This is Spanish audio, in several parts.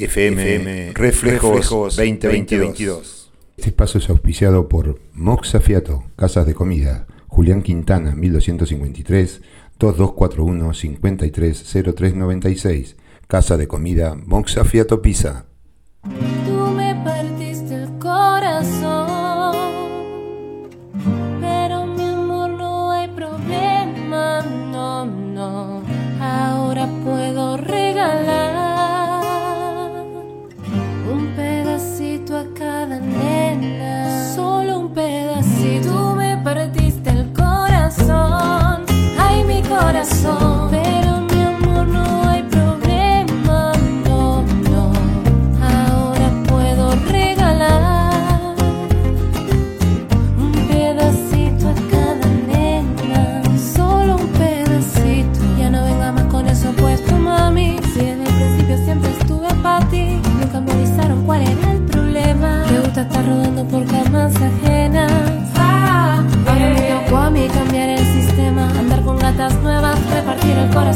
FM, Reflejos, 2022. Este espacio es auspiciado por Moxa Fiato, Casas de Comida, Julián Quintana, 1253, 2241 530396, Casa de Comida Moxa Fiato Pisa. Mi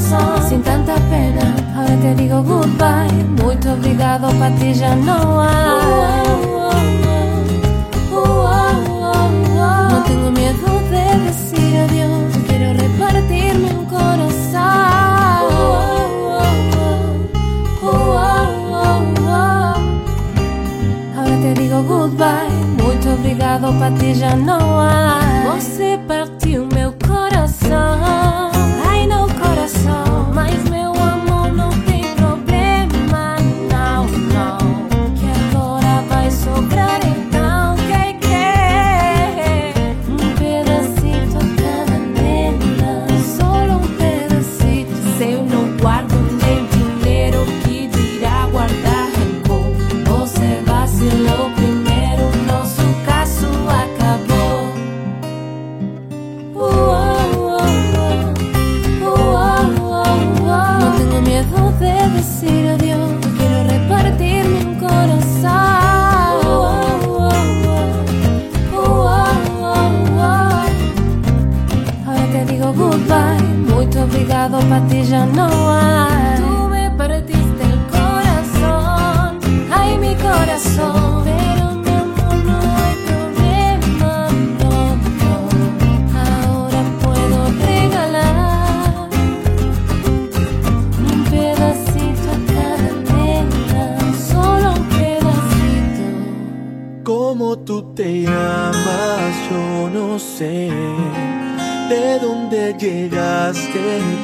corazón sin tanta pena. Ahora te digo goodbye, muy obrigado, para ti ya no hay. No tengo miedo de decir adiós, quiero repartirme un corazón. Ahora te digo goodbye, muito obrigado, para ti já não há. Você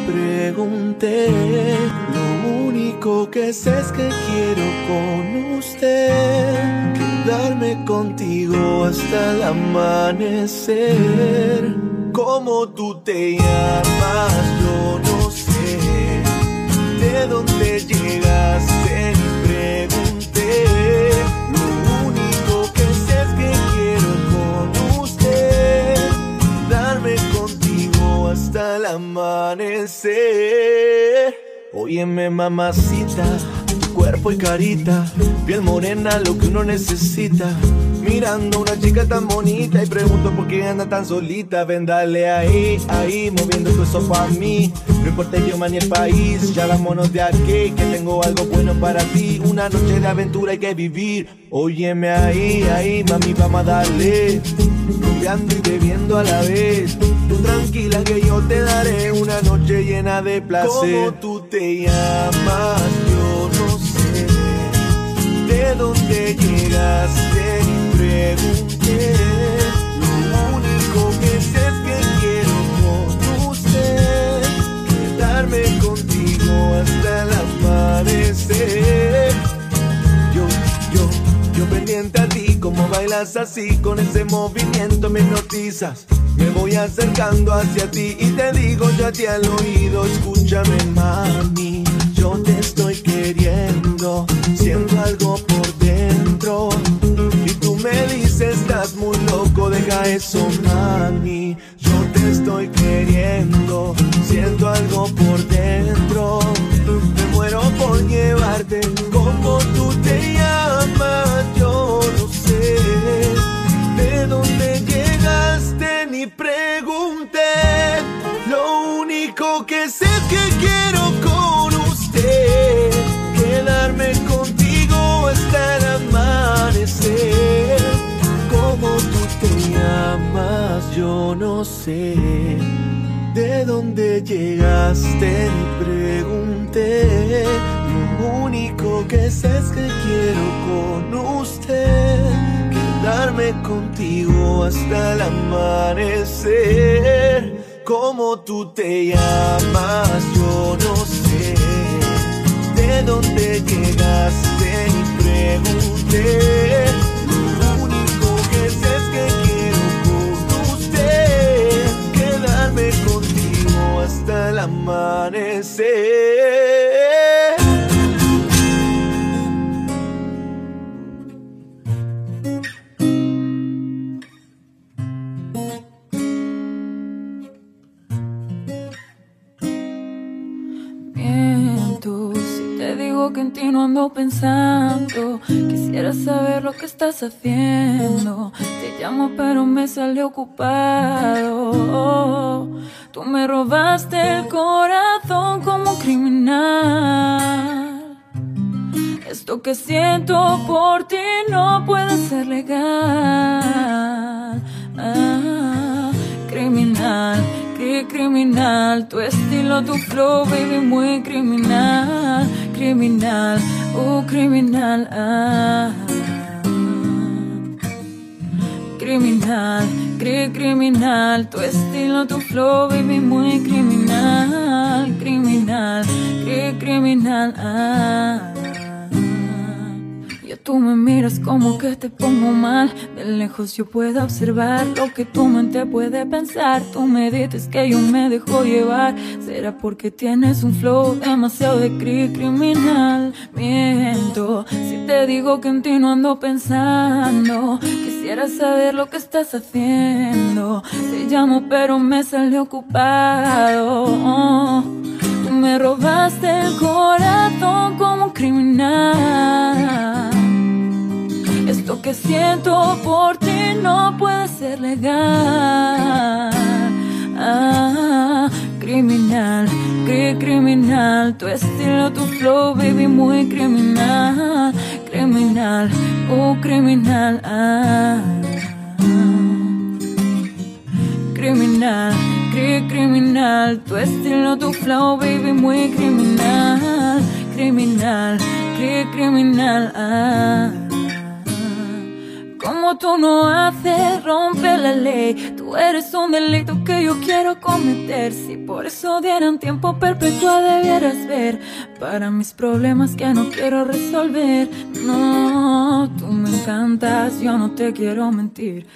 Pregunté. Lo único que sé es que quiero con usted quedarme contigo hasta el amanecer. ¿Cómo tú te llamas? Yo no sé. ¿De dónde llegaste? Amanecer. Óyeme, mamacita, cuerpo y carita, piel morena, lo que uno necesita. Mirando una chica tan bonita y pregunto por qué anda tan solita. Ven, dale ahí, ahí, moviendo tu eso pa' mí. No importa el idioma ni el país, ya vámonos de aquí, que tengo algo bueno para ti. Una noche de aventura hay que vivir. Óyeme ahí, ahí, mami, vamos a darle. Rumbeando y bebiendo a la vez. Tú tranquila que yo te daré una noche llena de placer. ¿Cómo tú te llamas? Yo no sé. ¿De dónde llegaste? Y pregunté. Lo único que sé es que quiero con usted quedarme contigo hasta el amanecer. Yo, yo, yo pendiente a ti, como bailas así, con ese movimiento me hipnotizas. Me voy acercando hacia ti y te digo yo a ti al oído, escúchame mami, yo te estoy queriendo, siento algo por dentro. Y tú me dices, estás muy loco, deja eso mami, yo te estoy queriendo, siento algo por dentro. Me muero por llevarte como tú te ni pregunté. Lo único que sé es que quiero con usted quedarme contigo hasta el amanecer. Como tú te llamas, yo no sé. De dónde llegaste ni pregunté. Lo único que sé es que quiero con usted quedarme contigo hasta el amanecer. ¿Cómo tú te llamas? Yo no sé de dónde llegaste ni pregunté. Lo único que sé es que quiero con usted quedarme contigo hasta el amanecer. Que en ti no ando pensando. Quisiera saber lo que estás haciendo. Te llamo, pero me salió ocupado. Tú me robaste el corazón como criminal. Esto que siento por ti no puede ser legal. Ah, criminal criminal, tu estilo, tu flow, baby, muy criminal, criminal, oh criminal, ah. Criminal, cri criminal, tu estilo, tu flow, baby, muy criminal, criminal, cri criminal, ah. Tú me miras como que te pongo mal. De lejos yo puedo observar lo que tu mente puede pensar. Tú me dices que yo me dejo llevar. Será porque tienes un flow demasiado de cri criminal. Miento si te digo que en pensando. Quisiera saber lo que estás haciendo. Te llamo, pero me sale ocupado. Tú me robaste el corazón como un criminal. Esto que siento por ti no puede ser legal. Ah, criminal, cri criminal. Tu estilo, tu flow, baby, muy criminal. Criminal, oh criminal. Ah, criminal, cri criminal. Tu estilo, tu flow, baby, muy criminal. Criminal, cri criminal. Ah. Tú no haces, rompe la ley. Tú eres un delito que yo quiero cometer. Si por eso dieran tiempo perpetua debieras ver. Para mis problemas que no quiero resolver. No, tú me encantas, yo no te quiero mentir.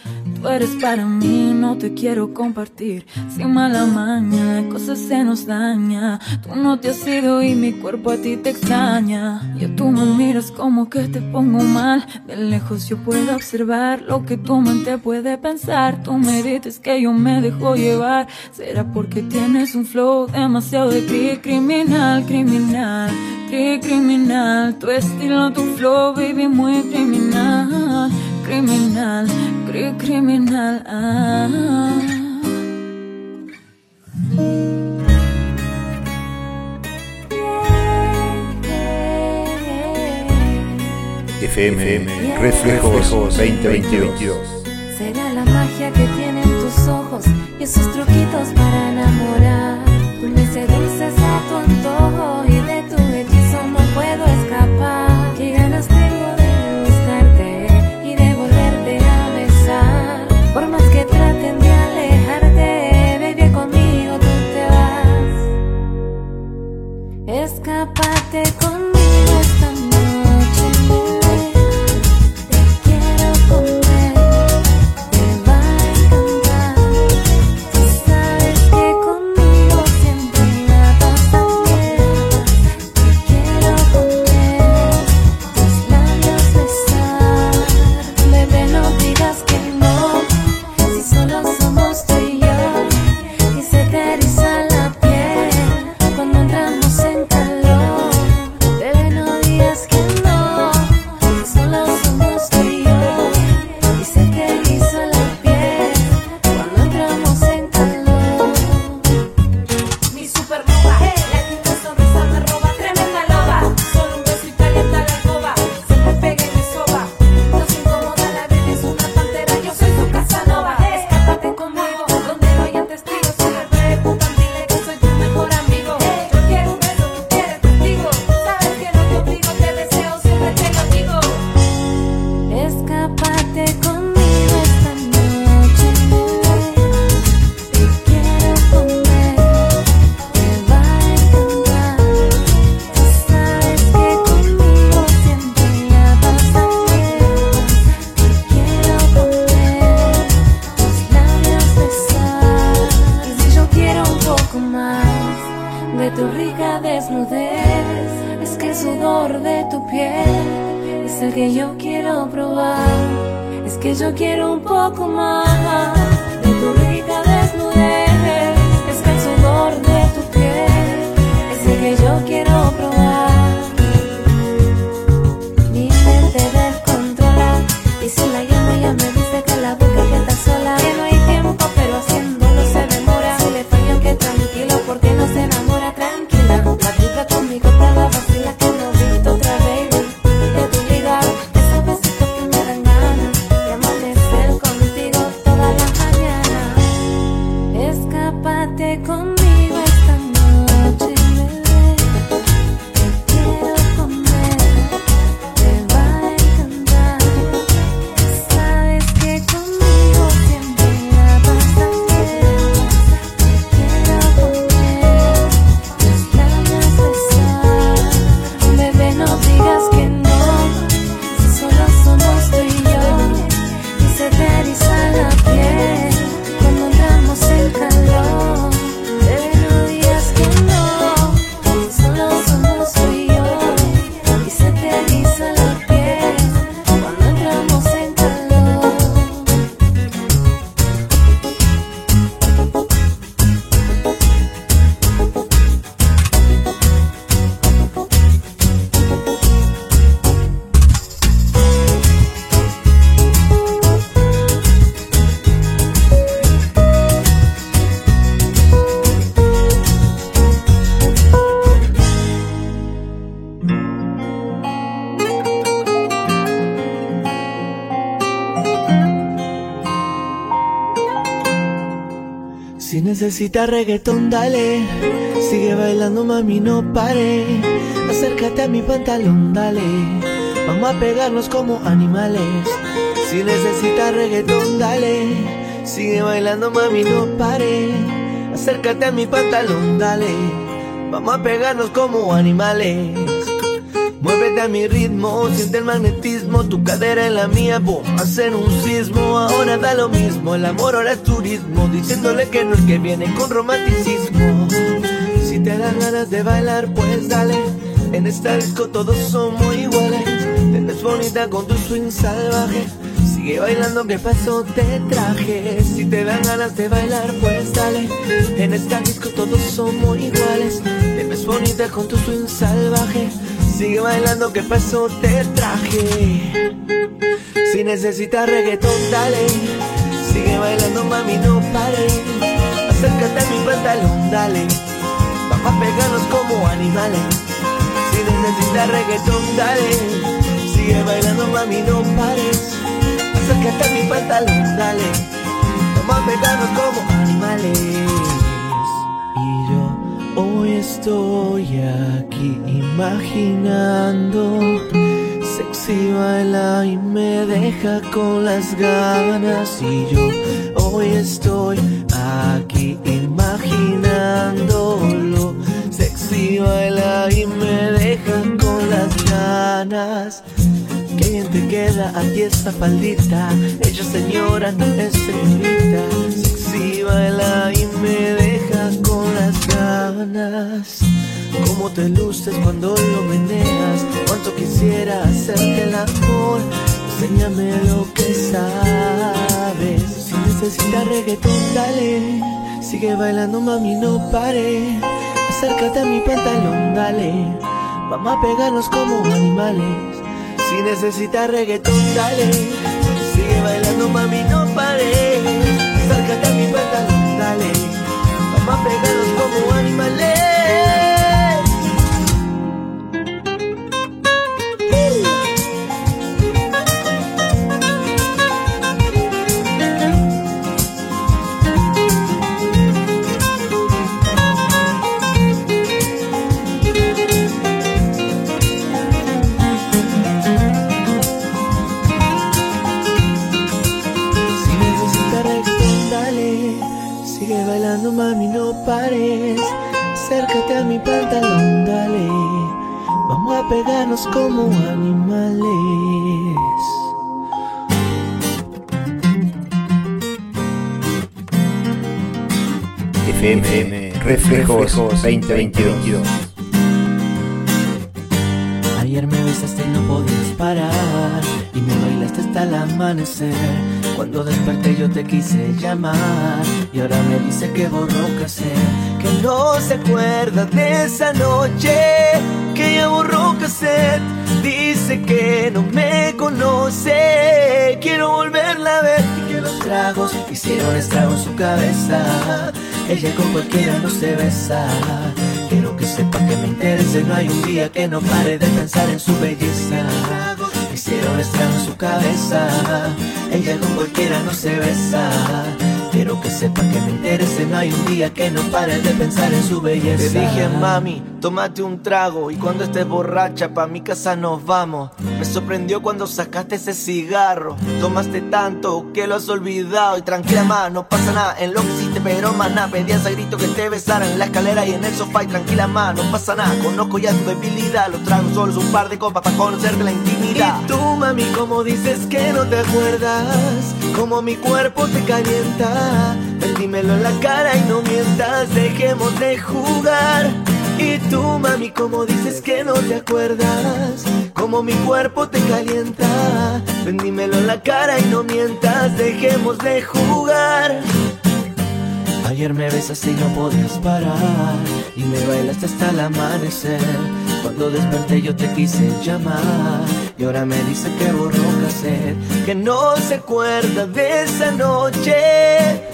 Tú eres para mí, no te quiero compartir. Sin mala maña, cosas se nos daña. Tú no te has ido y mi cuerpo a ti te extraña. Y tú me miras como que te pongo mal. De lejos yo puedo observar lo que tu mente puede pensar. Tú me dices que yo me dejo llevar. Será porque tienes un flow demasiado de cri criminal, criminal, cri criminal. Tu estilo, tu flow, baby, muy criminal, criminal, cri criminal. Ah. FM, Reflejos 2022. Será la magia que tienen tus ojos y esos truquitos para enamorar. Me seduces a tu desnudez, es que el sudor de tu piel es el que yo quiero probar, es que yo quiero un poco más de tu rica desnudez, es que el sudor de tu piel es el que yo quiero Si necesitas reggaetón, dale. Sigue bailando, mami, no pare. Acércate a mi pantalón, dale. Vamos a pegarnos como animales. Si necesitas reggaetón, dale. Sigue bailando, mami, no pare. Acércate a mi pantalón, dale. Vamos a pegarnos como animales. Muévete a mi ritmo, siente el magnetismo, tu cadera en la mía, boom, hacen un sismo, ahora da lo mismo, el amor ahora es turismo, diciéndole que no es que viene con romanticismo. Si te dan ganas de bailar, pues dale, en esta disco todos somos iguales, te bonita con tu swing salvaje. Sigue bailando, que pasó? Te traje. Si te dan ganas de bailar, pues dale. En esta disco todos somos iguales. Te ves bonita con tu swing salvaje. Sigue bailando, que pasó? Te traje. Si necesitas reggaetón, dale. Sigue bailando, mami, no pare. Acércate a mi pantalón, dale. Vamos a pegarnos como animales. Si necesitas reggaetón, dale. Sigue bailando, mami, no pares. Acércate a mi pantalón, dale. Vamos a pegarnos como animales. Hoy estoy aquí imaginando. Sexy baila y me deja con las ganas. Y yo hoy estoy aquí imaginándolo. Sexy baila y me deja con las ganas. Bien te queda a ti esta faldita. Ella señora, no es señorita. Sexy baila y me deja con las ganas. Cómo te luces cuando lo meneas. Cuánto quisiera hacerte el amor. Enséñame lo que sabes. Si necesitas reggaetón, dale. Sigue bailando, mami, no pare. Acércate a mi pantalón, dale. Vamos a pegarnos como animales. Si necesitas reggaetón, dale. Sigue bailando, mami, no pare. Acércate a mi pantalón, dale. Vamos a pegarnos como animales. Pegarnos como animales. FM Reflejos 2022. Ayer me besaste y no podías parar. hasta el amanecer. Cuando desperté yo te quise llamar y ahora me dice que borró cassette, que no se acuerda de esa noche, que ya borró cassette. Dice que no me conoce, quiero volverla a ver y que los tragos hicieron estrago en su cabeza. Ella con cualquiera no se besa. Quiero que sepa que me interese, no hay un día que no pare de pensar en su belleza. Hicieron estrago en su cabeza, ella con cualquiera no se besa. Quiero que sepa que me interese, no hay un día que no pare de pensar en su belleza. Te dije, mami, tómate un trago y cuando estés borracha pa' mi casa nos vamos. Me sorprendió cuando sacaste ese cigarro. Tomaste tanto que lo has olvidado y tranquila más, no pasa nada. En lo que hiciste, pero nada. Pedías a grito que te besaran en la escalera y en el sofá y tranquila más, no pasa nada. Conozco ya tu debilidad, los tragos solo un par de copas para conocerte la intimidad. Y tú, mami, como dices que no te acuerdas, como mi cuerpo te calienta. Ven, dímelo en la cara y no mientas, dejemos de jugar. Y tú, mami, como dices que no te acuerdas, como mi cuerpo te calienta. Ven, dímelo en la cara y no mientas, dejemos de jugar. Ayer me besas y no podías parar y me bailaste hasta el amanecer. Cuando desperté yo te quise llamar y ahora me dice que borró cassette, que no se acuerda de esa noche,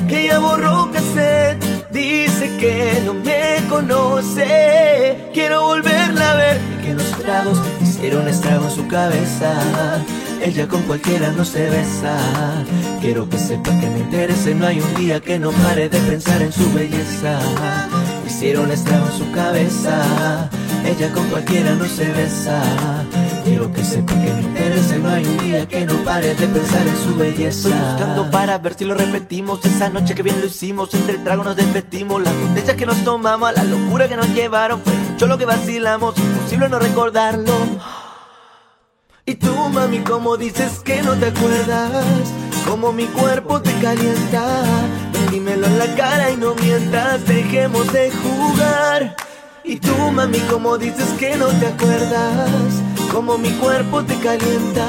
que ya borró cassette. Dice que no me conoce, quiero volverla a ver que los tragos hicieron estrago en su cabeza. Ella con cualquiera no se besa. Quiero que sepa que me interese, no hay un día que no pare de pensar en su belleza. Hicieron estrago en su cabeza. Ella con cualquiera no se besa. Quiero que sepa que me interese, no hay un día que no pare de pensar en su belleza. Estoy buscando para ver si lo repetimos. Esa noche que bien lo hicimos, entre el trago nos desvestimos. Las botellas que nos tomamos, la locura que nos llevaron. Fue mucho lo que vacilamos, imposible no recordarlo. Y tú, mami, como dices que no te acuerdas, como mi cuerpo te calienta. Dímelo en la cara y no mientas, dejemos de jugar. Y tú, mami, como dices que no te acuerdas, como mi cuerpo te calienta.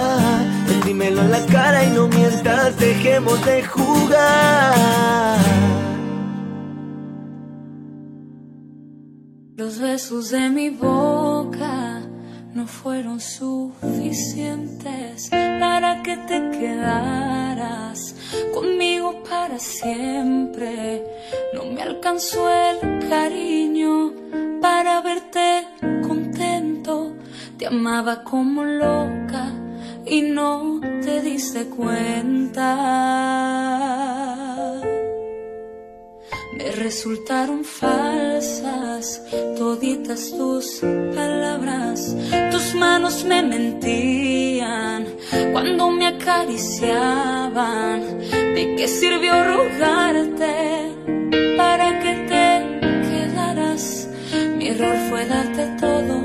Ven, dímelo en la cara y no mientas, dejemos de jugar. Los besos de mi boca no fueron suficientes para que te quedaras conmigo para siempre. No me alcanzó el cariño para verte contento. Te amaba como loca y no te diste cuenta. Me resultaron falsas toditas tus palabras. Tus manos me mentían cuando me acariciaban. ¿De qué sirvió rogarte para que te quedaras? Mi error fue darte todo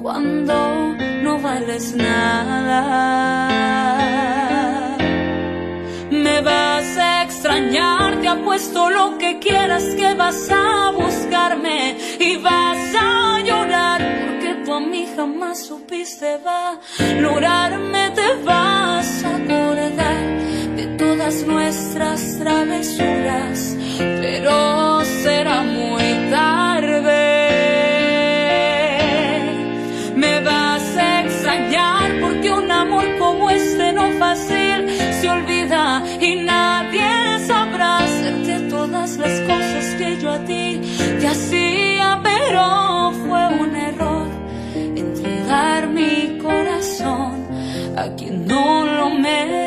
cuando no vales nada. Me vas a extrañar, te apuesto lo que quieras que vas a buscarme y vas a llorar porque tú a mí jamás supiste valorarme, te vas a acordar de todas nuestras travesuras, pero será muy tarde. No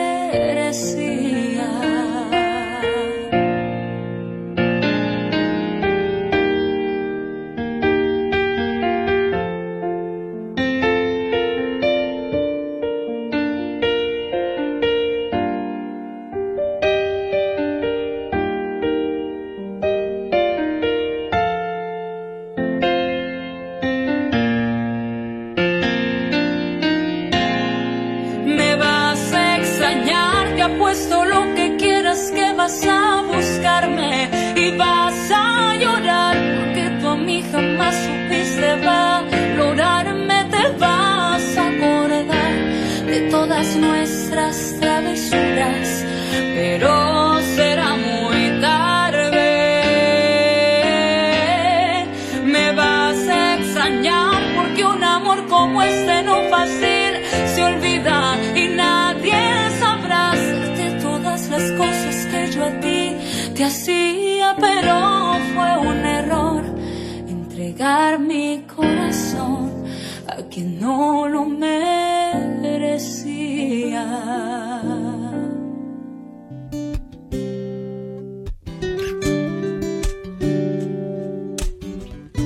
entregar mi corazón a quien no lo merecía.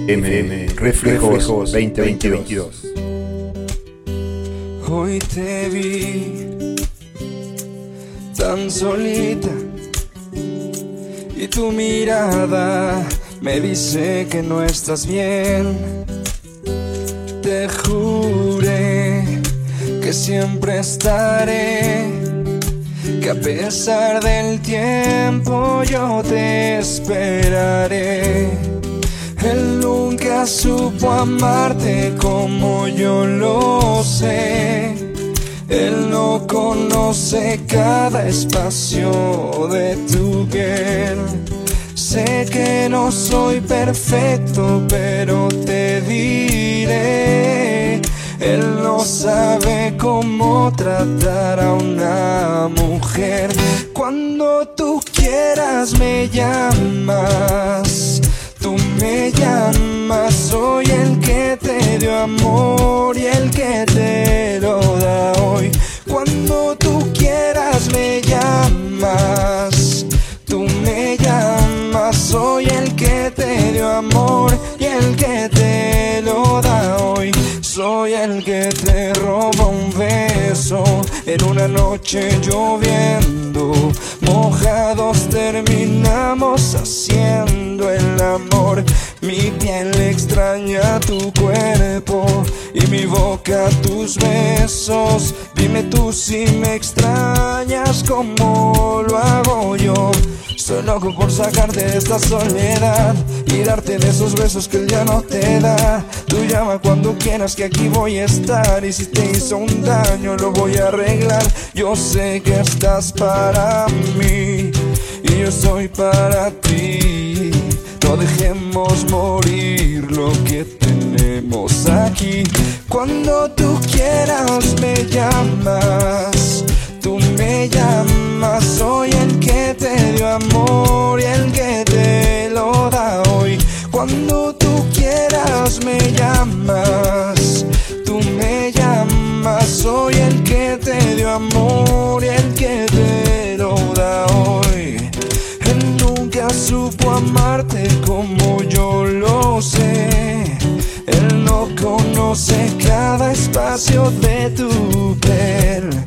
MM Reflejos 2022. Hoy te vi tan solita y tu mirada me dice que no estás bien. Te juré que siempre estaré, que a pesar del tiempo yo te esperaré. Él nunca supo amarte como yo lo sé. Él no conoce cada espacio de tu piel. Sé que no soy perfecto, pero te diré. Él no sabe cómo tratar a una mujer. Cuando tú quieras me llamas. Tú me llamas, soy el que te dio amor y el que te lo da hoy. Y el que te lo da hoy. Soy el que te roba un beso en una noche lloviendo. Mojados terminamos haciendo el amor. Mi piel extraña tu cuerpo y mi boca tus besos. Dime tú si me extrañas como lo hago yo. Estoy loco por sacarte de esta soledad y darte de esos besos que él ya no te da. Tú llama cuando quieras que aquí voy a estar y si te hizo un daño lo voy a arreglar. Yo sé que estás para mí y yo soy para ti. No dejemos morir lo que tenemos aquí. Cuando tú quieras me llamas, me llamas. Soy el que te dio amor y el que te lo da hoy. Cuando tú quieras me llamas, tú me llamas. Soy el que te dio amor y el que te lo da hoy. Él nunca supo amarte como yo lo sé. Él no conoce cada espacio de tu piel.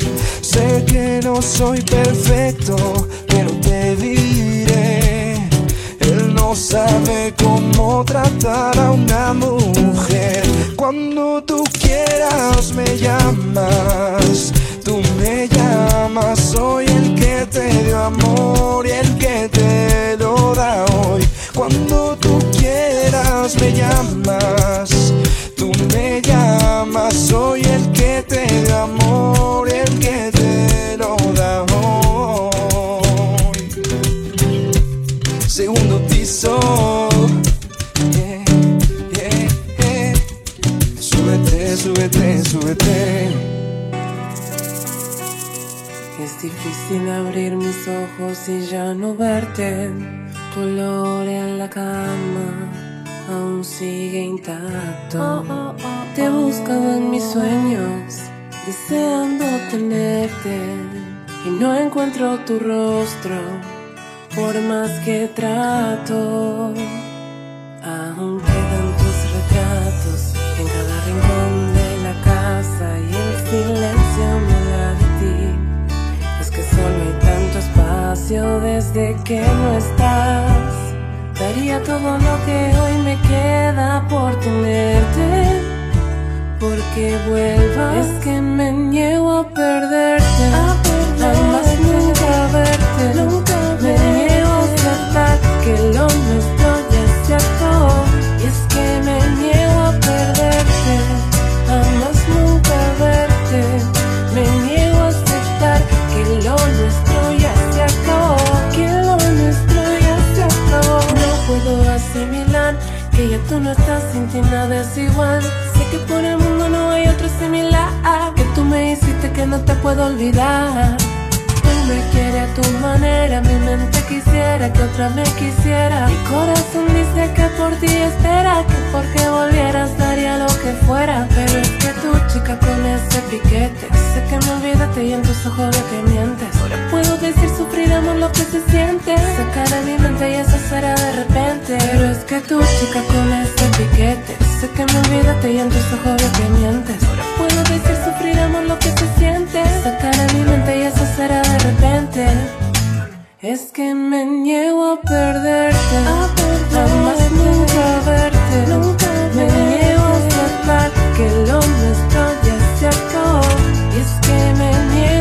Sé que no soy perfecto, pero te diré. Él no sabe cómo tratar a una mujer. Cuando tú quieras me llamas, tú me llamas. Soy el que te dio amor y el que te lo da hoy. Cuando tú quieras me llamas, tú me llamas. Soy el que te dio amor Es difícil abrir mis ojos y ya no verte. Tu olor en la cama aún sigue intacto. Te he buscado en mis sueños, deseando tenerte. Y no encuentro tu rostro, por más que trato. Desde que no estás. Daría todo lo que hoy me queda por tenerte. Porque vuelvas, es que me niego a perderte. Jamás nunca verte. que ya tú no estás, sin ti nada es igual. Sé que por el mundo no hay otro similar Que tú me hiciste que no te puedo olvidar quiere a tu manera, mi mente quisiera que otra me quisiera. Mi corazón dice que por ti espera, que porque volvieras daría lo que fuera. Pero es que tu chica con ese piquete, sé que me olvidaste y en tus ojos veo que mientes. Ahora puedo decir sufrir amor lo que se siente. Sacar de mi mente y eso será de repente. Pero es que tu chica con ese piquete, sé que me olvidaste y en tus ojos veo que mientes. Ahora puedo decir sufrir amor lo que se siente. Sacar de mi mente y eso será de repente. Es que me niego a perderte, jamás nunca verte, nunca me niego a aceptar que lo nuestro ya se acabó. Y es que me niego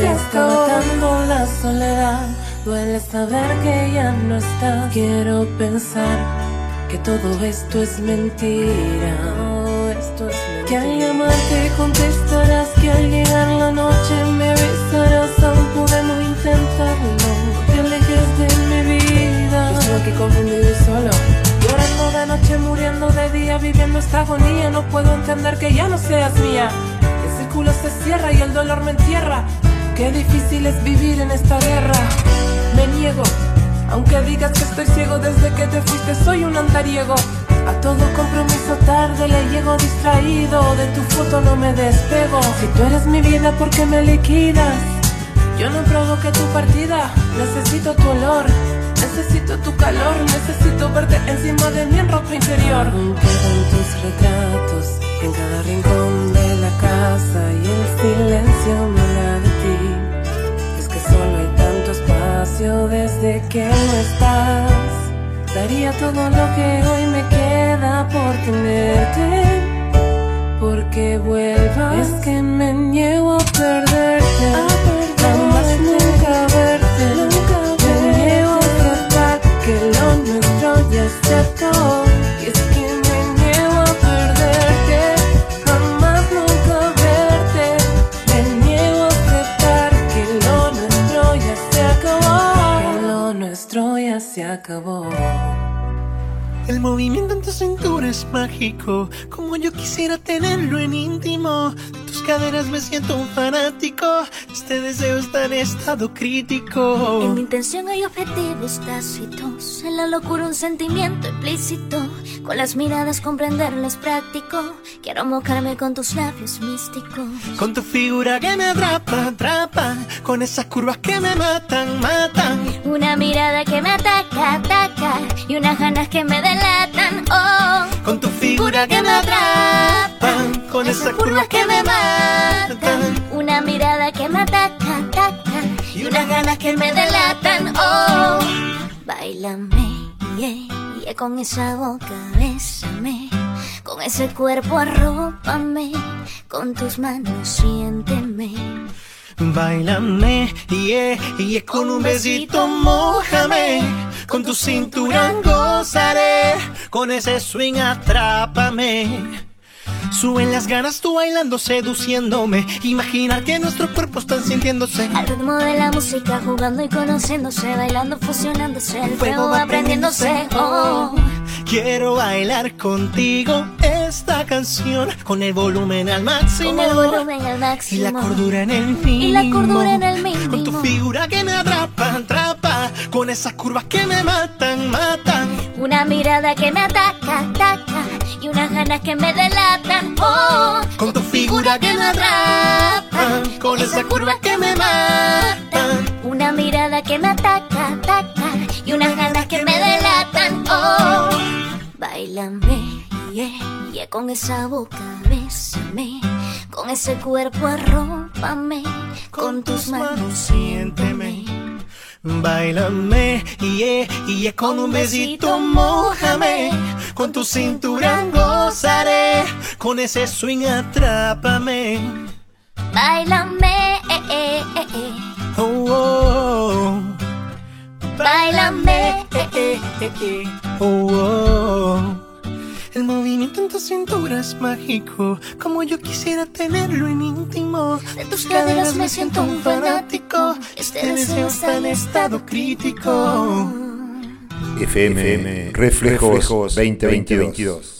Está matando la soledad, duele saber que ya no estás. Quiero pensar que todo esto es mentira. esto es mentira. Que al llamarte contestarás, que al llegar la noche me besarás, aún podemos intentarlo. No te alejes de mi vida. Yo estoy aquí confundido y solo. Llorando de noche, muriendo de día, viviendo esta agonía. No puedo entender que ya no seas mía. El círculo se cierra y el dolor me entierra. Qué difícil es vivir en esta guerra. Me niego aunque digas que estoy ciego desde que te fuiste, soy un andariego. A todo compromiso tarde le llego distraído. De tu foto no me despego. Si tú eres mi vida, ¿por qué me liquidas? Yo no provoqué tu partida. Necesito tu olor. Necesito tu calor. Necesito verte encima de mí en ropa interior. Quedan tus retratos en cada rincón de la casa. Y el silencio me da desde que no estás. Daría todo lo que hoy me queda por tenerte. Porque vuelvas. Es que me niego a perderte. Movimiento en tu cintura es mágico, como yo quisiera tenerlo en íntimo. De tus caderas me siento un fanático, este deseo está en estado crítico. En mi intención hay objetivos tácitos, en la locura un sentimiento implícito. Con las miradas comprenderlo es práctico, quiero mojarme con tus labios místicos. Con tu figura que me atrapa, atrapa, con esas curvas que me matan, matan. Una mirada que me ataca, ataca, y unas ganas que me delatan, oh. Con tu figura que me atrapa, con esas curvas que me matan. Una mirada que me ataca, ataca, y unas ganas que me delatan, oh. Bailame, yeah, yeah, con esa boca bésame, con ese cuerpo arrópame, con tus manos siénteme. Bailame, yeah, yeah, con un besito mojame, con tu cintura gozaré, con ese swing atrápame. Suben las ganas tú bailando, seduciéndome. Imaginar que nuestros cuerpos están sintiéndose. Al ritmo de la música, jugando y conociéndose, bailando, fusionándose, el fuego va prendiéndose. Oh. Quiero bailar contigo esta canción con el volumen al máximo. Con el volumen al Y máximo. la cordura en el mínimo. Y la cordura en el mínimo. Con tu figura que me atrapa, atrapa. Con esas curvas que me matan, matan. Una mirada que me ataca, ataca. Y unas ganas que me delatan, oh. Con tu figura que me atrapa. Con esas curvas que me matan. Una mirada que me ataca, ataca. Y unas ganas que me delatan, oh. Bailame, yeah, yeah, con esa boca bésame. Con ese cuerpo arrópame. Con tus manos siénteme. Bailame, yeah, yeah, con un besito mojame, con tu cintura gozaré, con ese swing atrápame. Bailame, eh, eh, eh, eh. Oh, oh, Bailame, eh, eh, eh, eh. Oh, oh. El movimiento en tu cintura es mágico, como yo quisiera tenerlo en íntimo. De tus caderas me siento un fanático. Este deseo está en estado crítico. FM, Reflejos 2022.